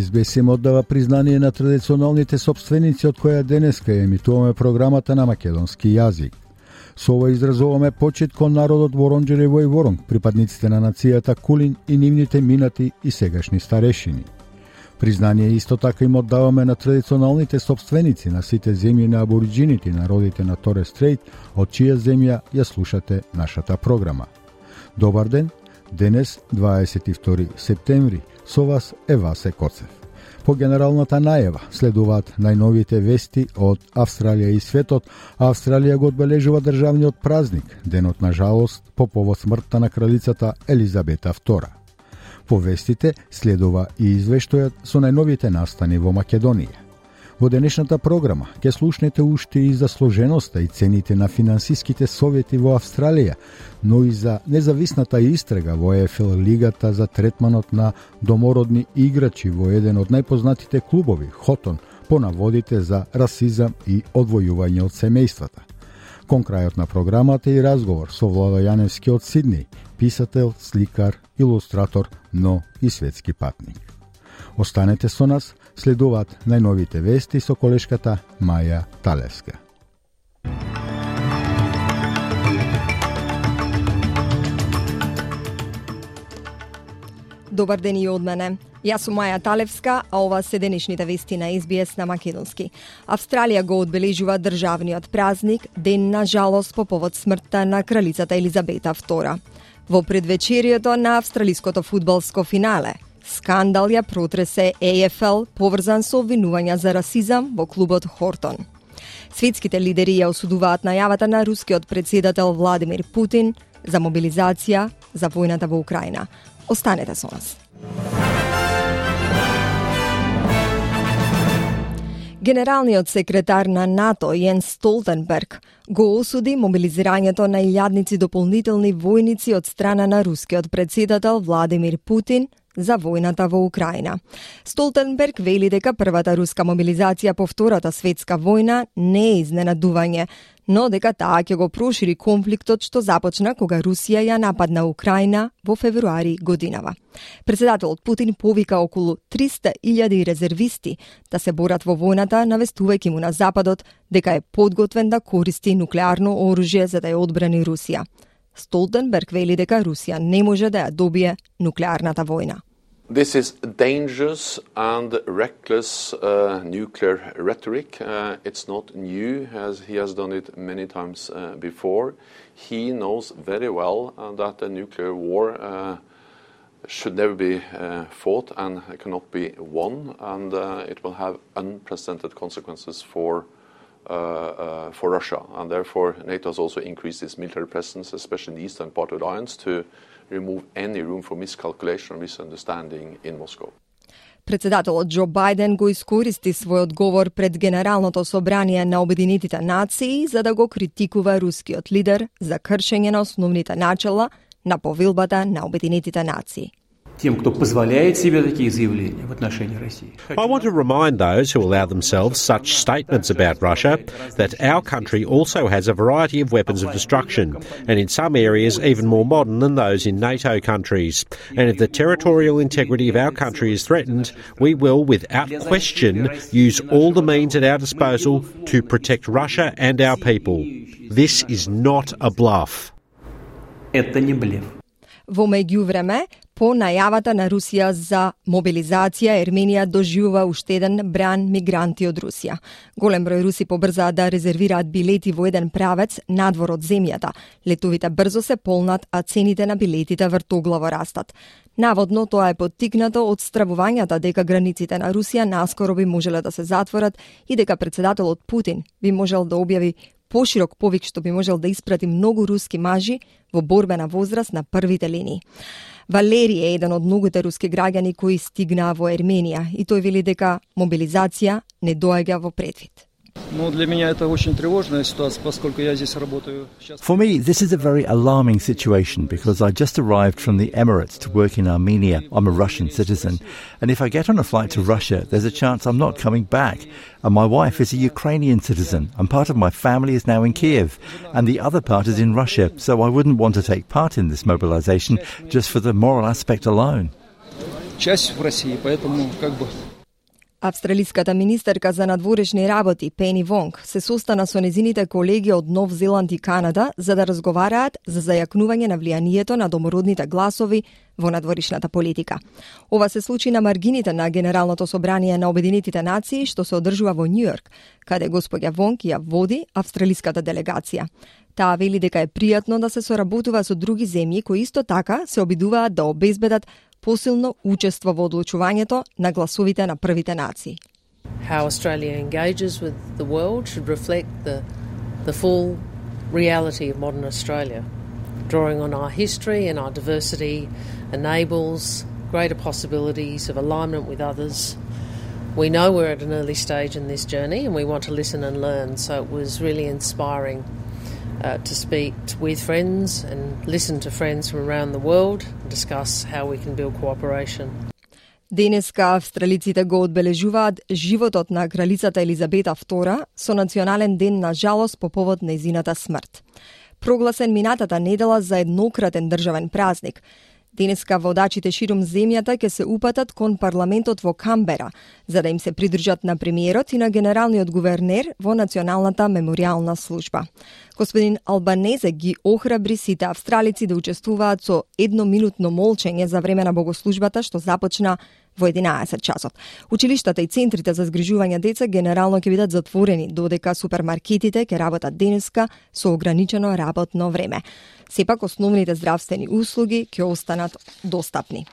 СБС им оддава признание на традиционалните собственици од која денеска емитуваме програмата на македонски јазик. Со ова изразуваме почет кон народот Воронџерево и Воронг, припадниците на нацијата Кулин и нивните минати и сегашни старешини. Признание исто така им оддаваме на традиционалните собственици на сите земји на абориджините и народите на Торе Стрейт, од чија земја ја слушате нашата програма. Добар ден, денес 22 септември, со вас е Васе Коцев. По генералната најава следуваат најновите вести од Австралија и светот, Австралија го одбележува државниот празник, денот на жалост по повод смртта на кралицата Елизабета II. По вестите следува и извештајот со најновите настани во Македонија. Во денешната програма ќе слушнете уште и за сложеноста и цените на финансиските совети во Австралија, но и за независната истрага во ЕФЛ лигата за третманот на домородни играчи во еден од најпознатите клубови, Хотон, по наводите за расизам и одвојување од семејствата. Кон крајот на програмата и разговор со Владо Јаневски од Сидни, писател, сликар, илустратор, но и светски патник. Останете со нас, следуваат најновите вести со колешката Маја Талеска. Добар ден и од мене. Јас сум Маја Талевска, а ова се денешните вести на СБС на Македонски. Австралија го одбележува државниот празник Ден на жалост по повод смртта на кралицата Елизабета II. Во предвечерието на австралиското фудбалско финале, скандал ја протресе AFL поврзан со обвинувања за расизам во клубот Хортон. Светските лидери ја осудуваат најавата на рускиот председател Владимир Путин за мобилизација за војната во Украина. Останете со нас. Генералниот секретар на НАТО Јен Столтенберг го осуди мобилизирањето на илјадници дополнителни војници од страна на рускиот председател Владимир Путин за војната во Украина. Столтенберг вели дека првата руска мобилизација по Втората светска војна не е изненадување, но дека таа ќе го прошири конфликтот што започна кога Русија ја нападна Украина во февруари годинава. Председателот Путин повика околу 300.000 резервисти да се борат во војната, навестувајќи му на Западот дека е подготвен да користи нуклеарно оружје за да ја одбрани Русија. Столтенберг вели дека Русија не може да ја добие нуклеарната војна. This is dangerous and reckless uh, nuclear rhetoric. Uh, it's not new, as he has done it many times uh, before. He knows very well uh, that a nuclear war uh, should never be uh, fought and cannot be won, and it will have unprecedented consequences for Uh, uh, for Russia. And therefore, NATO has also increased its military presence, especially in the eastern part of the alliance, to remove any room for miscalculation or misunderstanding in Moscow. Председателот Џо Бајден го искористи својот говор пред Генералното собрание на Обединетите нации за да го критикува рускиот лидер за кршење на основните начела на повилбата на Обединетите нации. тем, кто позволяет себе такие заявления в отношении России. I want to remind those who allow themselves such statements about Russia that our country also has a variety of weapons of destruction, and in some areas even more modern than those in NATO countries. And if the territorial integrity of our country is threatened, we will, without question, use all the means at our disposal to protect Russia and our people. This is not a bluff. Это не блеф. Во меѓувреме, по најавата на Русија за мобилизација, Ерменија доживува уште еден бран мигранти од Русија. Голем број руси побрзаа да резервираат билети во еден правец надвор од земјата. Летовите брзо се полнат, а цените на билетите вртоглаво растат. Наводно тоа е поттикнато од стравувањата дека границите на Русија наскоро би можеле да се затворат и дека председателот Путин би можел да објави поширок повик што би можел да испрати многу руски мажи во борбена возраст на првите линии. Валери е еден од многуте руски граѓани кои стигнаа во Ерменија и тој вели дека мобилизација не доаѓа во предвид. Ну, для меня это очень тревожная ситуация, поскольку я здесь работаю. For me, this is a very alarming situation because I just arrived from the Emirates to work in Armenia. I'm a Russian citizen. And if I get on a flight to Russia, there's a chance I'm not coming back. And my wife is a Ukrainian citizen, and part of my family is now in Kiev, and the other part is in Russia, so I wouldn't want to take part in this mobilization just for the moral aspect alone. Часть в России, поэтому как бы Австралиската министерка за надворешни работи Пени Вонг се состана со незините колеги од Нов Зеланд и Канада за да разговараат за зајакнување на влијанието на домородните гласови во надворишната политика. Ова се случи на маргините на Генералното собрание на Обединетите нации што се одржува во Њујорк, каде господја Вонг ја води австралиската делегација. Таа вели дека е пријатно да се соработува со други земји кои исто така се обидуваат да обезбедат посилно учество во одлучувањето на гласовите на првите нации. How Australia engages with the world should reflect the, the full reality of modern Australia. Drawing on our history and our diversity enables greater possibilities of alignment with others. We know we're at an early stage in this journey and we want to listen and learn, so it was really inspiring uh, to speak with friends and listen to friends from around the world and discuss how we can build cooperation. Денеска австралиците го одбележуваат животот на кралицата Елизабета II со национален ден на жалост по повод нејзината смрт. Прогласен минатата недела за еднократен државен празник, Денеска водачите ширум земјата ќе се упатат кон парламентот во Камбера, за да им се придржат на премиерот и на генералниот гувернер во Националната мемориална служба. Господин Албанезе ги охрабри сите австралици да учествуваат со едноминутно молчење за време на богослужбата што започна во 11 часот. Училиштата и центрите за згрижување деца генерално ќе бидат затворени, додека супермаркетите ќе работат денеска со ограничено работно време сепак основните здравствени услуги ќе останат достапни.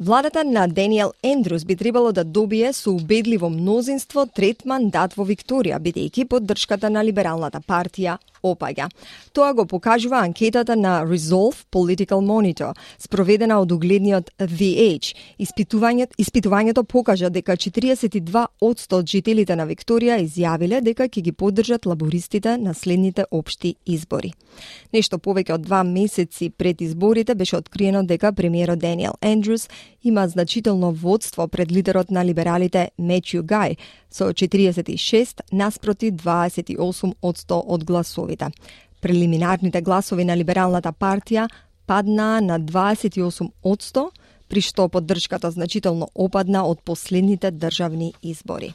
Владата на Даниел Ендрус би требало да добие со убедливо мнозинство трет мандат во Викторија, бидејќи поддршката на либералната партија опаѓа. Тоа го покажува анкетата на Resolve Political Monitor, спроведена од угледниот VH. Испитувањето, испитувањето покажа дека 42% од жителите на Викторија изјавиле дека ќе ги поддржат лабористите на следните општи избори. Нешто повеќе од два месеци пред изборите беше откриено дека премиерот Даниел Ендрюс има значително водство пред лидерот на либералите Мечју Гај со 46 наспроти 28 од гласовите. Прелиминарните гласови на либералната партија паднаа на 28 при што поддршката значително опадна од последните државни избори.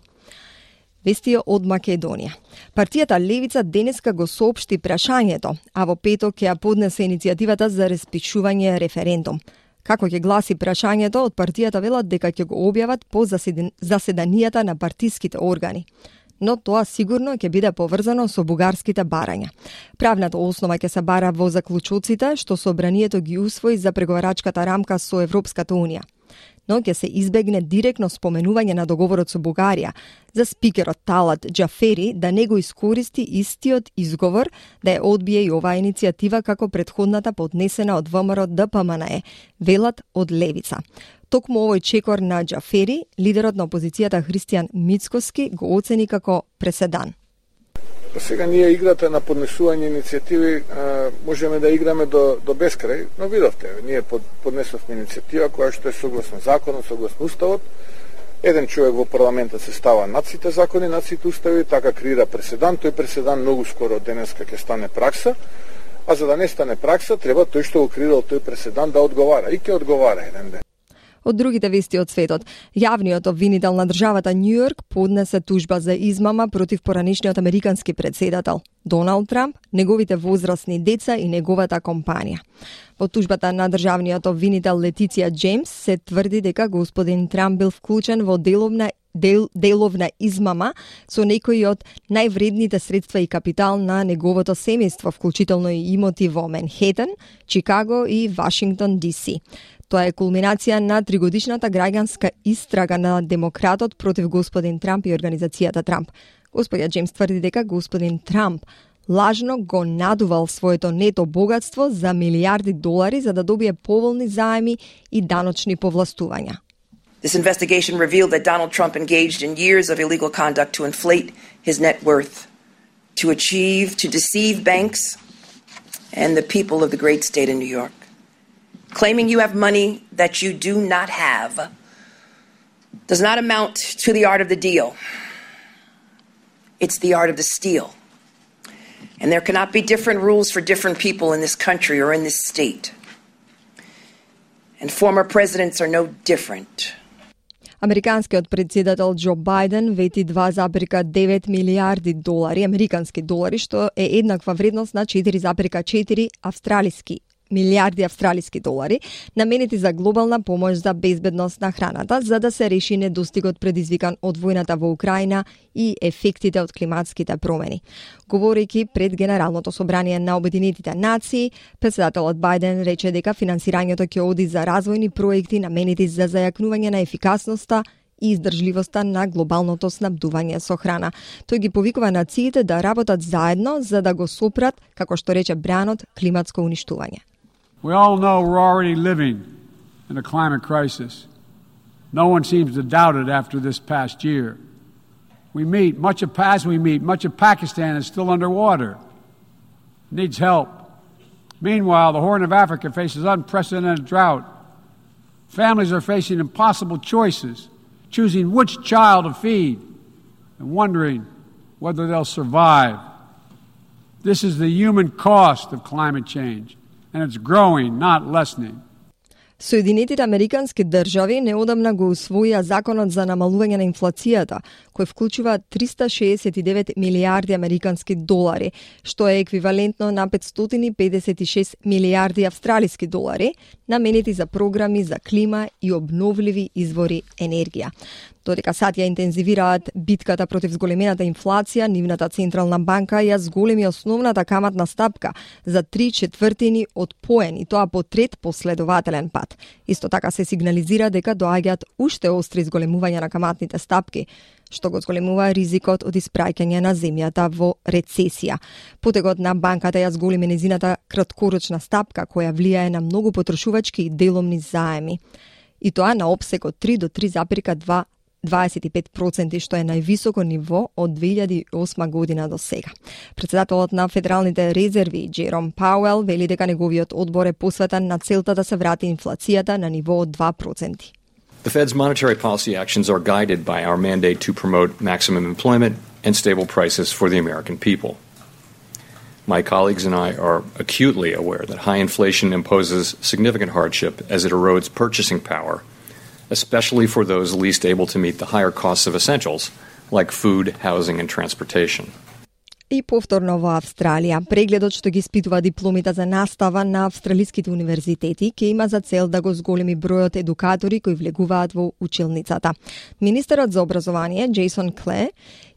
Вести од Македонија. Партијата Левица денеска го соопшти прашањето, а во петок ќе ја поднесе иницијативата за распишување референдум. Како ќе гласи прашањето, од партијата велат дека ќе го објават по заседанијата на партиските органи но тоа сигурно ќе биде поврзано со бугарските барања. Правната основа ќе се бара во заклучоците што собранието ги усвои за преговарачката рамка со Европската Унија но ќе се избегне директно споменување на договорот со Бугарија за спикерот Талат Джафери да не го искористи истиот изговор да ја одбие и оваа иницијатива како предходната поднесена од ВМРО ДПМНЕ, велат од Левица. Токму овој чекор на Джафери, лидерот на опозицијата Христијан Мицкоски го оцени како преседан. Па сега ние играта на поднесување иницијативи можеме да играме до, до бескрај, но видовте, ние под, поднесовме иницијатива која што е согласно законот, согласно уставот. Еден човек во парламентот се става над сите закони, над сите устави, така креира преседан, тој преседан многу скоро денеска ќе стане пракса, а за да не стане пракса, треба тој што го креирал тој преседан да одговара и ќе одговара еден ден од другите вести од светот. Јавниот обвинител на државата Њујорк поднесе тужба за измама против поранишниот американски председател Доналд Трамп, неговите возрастни деца и неговата компанија. Во тужбата на државниот обвинител Летиција Джеймс се тврди дека господин Трамп бил вклучен во деловна дел, деловна измама со некои од највредните средства и капитал на неговото семејство, вклучително и имоти во Менхетен, Чикаго и Вашингтон, Д.С. Тоа е кулминација на тригодишната граѓанска истрага на демократот против господин Трамп и организацијата Трамп. Господја Джеймс тврди дека господин Трамп лажно го надувал своето нето богатство за милиарди долари за да добие поволни заеми и даночни повластувања. This investigation revealed that Donald Trump engaged in years of illegal conduct to inflate his net worth, to achieve, to deceive banks and the people of the great state of New York. Claiming you have money that you do not have does not amount to the art of the deal. It's the art of the steal. And there cannot be different rules for different people in this country or in this state. And former presidents are no different. Американскиот председател Џо Бајден вети 2,9 милиарди долари, американски долари, што е еднаква вредност на 4,4 австралиски милиарди австралиски долари, наменети за глобална помош за безбедност на храната, за да се реши недостигот предизвикан од војната во Украина и ефектите од климатските промени. Говорејќи пред Генералното собрание на Обединетите нации, председателот Бајден рече дека финансирањето ќе оди за развојни проекти наменети за зајакнување на ефикасноста и издржливоста на глобалното снабдување со храна. Тој ги повикува нациите да работат заедно за да го сопрат, како што рече Бранот, климатско уништување. We all know we're already living in a climate crisis. No one seems to doubt it after this past year. We meet, much of as we meet, much of Pakistan is still underwater, needs help. Meanwhile, the Horn of Africa faces unprecedented drought. Families are facing impossible choices, choosing which child to feed and wondering whether they'll survive. This is the human cost of climate change and it's growing, not lessening. Соединетите Американски држави неодамна го усвоија законот за намалување на инфлацијата, кој вклучува 369 милиарди американски долари, што е еквивалентно на 556 милиарди австралиски долари, наменети за програми за клима и обновливи извори енергија. Додека сад ја интензивираат битката против зголемената инфлација, нивната централна банка ја зголеми основната каматна стапка за три четвртини од поен и тоа по трет последователен пат. Исто така се сигнализира дека доаѓаат уште остри зголемувања на каматните стапки, што го зголемува ризикот од испраќање на земјата во рецесија. Потегот на банката ја зголеми незината краткорочна стапка која влијае на многу потрошувачки и деломни заеми и тоа на обсек од 3 до 3,2 25% што е највисоко ниво од 2008 година до сега. Председателот на Федералните резерви Джером Пауел вели дека неговиот одбор е посветен на целта да се врати инфлацијата на ниво од 2%. The Fed's monetary policy actions are guided by our mandate to promote maximum employment and stable prices for the American people. My colleagues and I are acutely aware that high inflation imposes significant hardship as it erodes purchasing power especially for those least able to meet the higher costs of essentials like food, housing, and transportation. И повторно во Австралија, прегледот што ги испитува дипломите за настава на австралиските универзитети ќе има за цел да го зголеми бројот едукатори кои влегуваат во училницата. Министерот за образование Джейсон Кле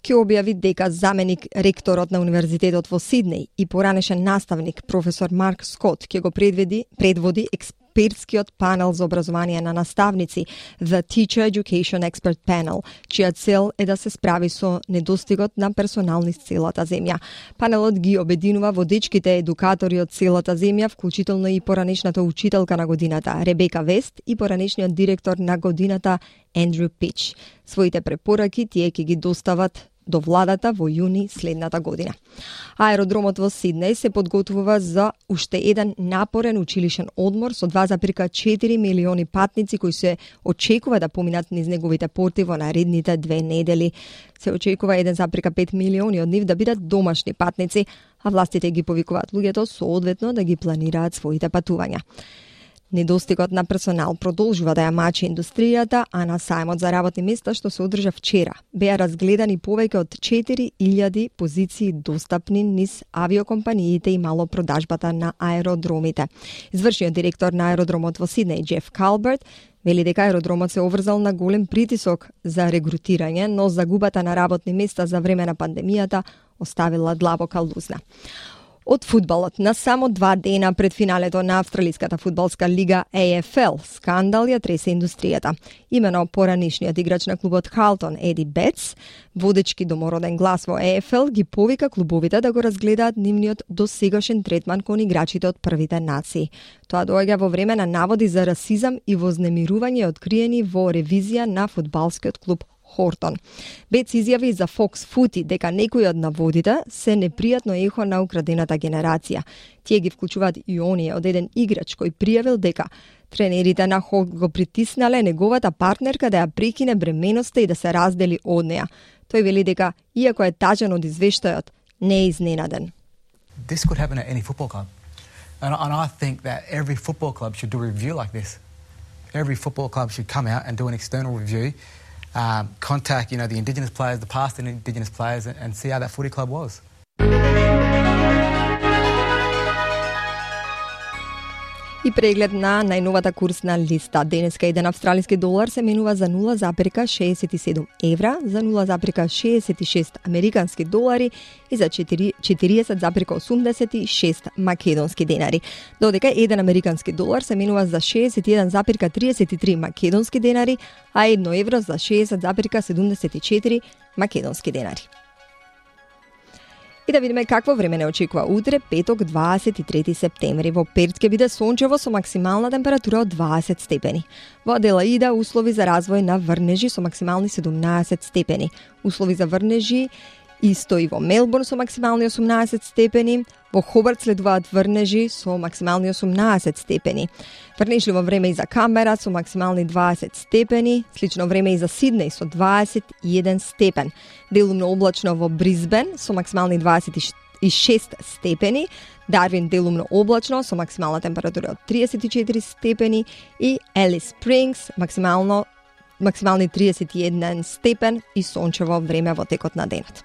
ќе објави дека заменик ректорот на Универзитетот во Сиднеј и поранешен наставник професор Марк Скот ќе го предведи, предводи експерт експертскиот панел за образование на наставници, The Teacher Education Expert Panel, чија цел е да се справи со недостигот на персонални целата земја. Панелот ги обединува водечките едукатори од целата земја, вклучително и поранешната учителка на годината Ребека Вест и поранешниот директор на годината Ендрю Пич. Своите препораки тие ќе ги достават до владата во јуни следната година. Аеродромот во Сиднеј се подготвува за уште еден напорен училишен одмор со 2,4 милиони патници кои се очекува да поминат низ неговите порти во наредните две недели. Се очекува 1,5 милиони од нив да бидат домашни патници, а властите ги повикуваат луѓето соодветно да ги планираат своите патувања. Недостигот на персонал продолжува да ја мачи индустријата, а на сајмот за работни места што се одржа вчера беа разгледани повеќе од 4000 позиции достапни низ авиокомпаниите и мало продажбата на аеродромите. Извршниот директор на аеродромот во Сиднеј Джеф Калберт вели дека аеродромот се оврзал на голем притисок за регрутирање, но загубата на работни места за време на пандемијата оставила длабока лузна. Од фудбалот на само два дена пред финалето на Австралиската фудбалска лига AFL, скандал ја тресе индустријата. Имено поранишниот играч на клубот Халтон, Еди Бетс, водечки домороден глас во AFL, ги повика клубовите да го разгледаат нивниот досегашен третман кон играчите од првите нации. Тоа доаѓа во време на наводи за расизам и вознемирување откриени во ревизија на фудбалскиот клуб Хортон. Бец изјави за Fox Footy дека некои од наводите се непријатно ехо на украдената генерација. Тие ги вклучуваат и оние од еден играч кој пријавил дека тренерите на Хок го притиснале неговата партнерка да ја прекине бременоста и да се раздели од неа. Тој вели дека, иако е тажен од извештајот, не е изненаден. This could happen at any football club. And, and I think that every football club should do a review like this. Every football club should come out and do an external review um, contact, you know, the Indigenous players, the past Indigenous players, and, and see how that footy club was. И преглед на најновата курсна листа. Денеска еден австралиски долар се менува за 0,67 евра, за 0,66 американски долари и за 40,86 македонски денари. Додека еден американски долар се менува за 61,33 македонски денари, а едно евро за 60,74 македонски денари. И да видиме какво време не очекува утре, петок 23 септември. Во Перт ќе биде сончево со максимална температура од 20 степени. Во Аделаида услови за развој на врнежи со максимални 17 степени. Услови за врнежи Исто и во Мелбурн со максимални 18 степени, во Хобарт следуваат врнежи со максимални 18 степени. Врнежливо време и за Камера со максимални 20 степени, слично време и за Сиднеј со 21 степен. Делумно облачно во Бризбен со максимални 26 степени, Дарвин делумно облачно со максимална температура од 34 степени и Елис Спрингс максимално максимални 31 степен и сончево време во текот на денот.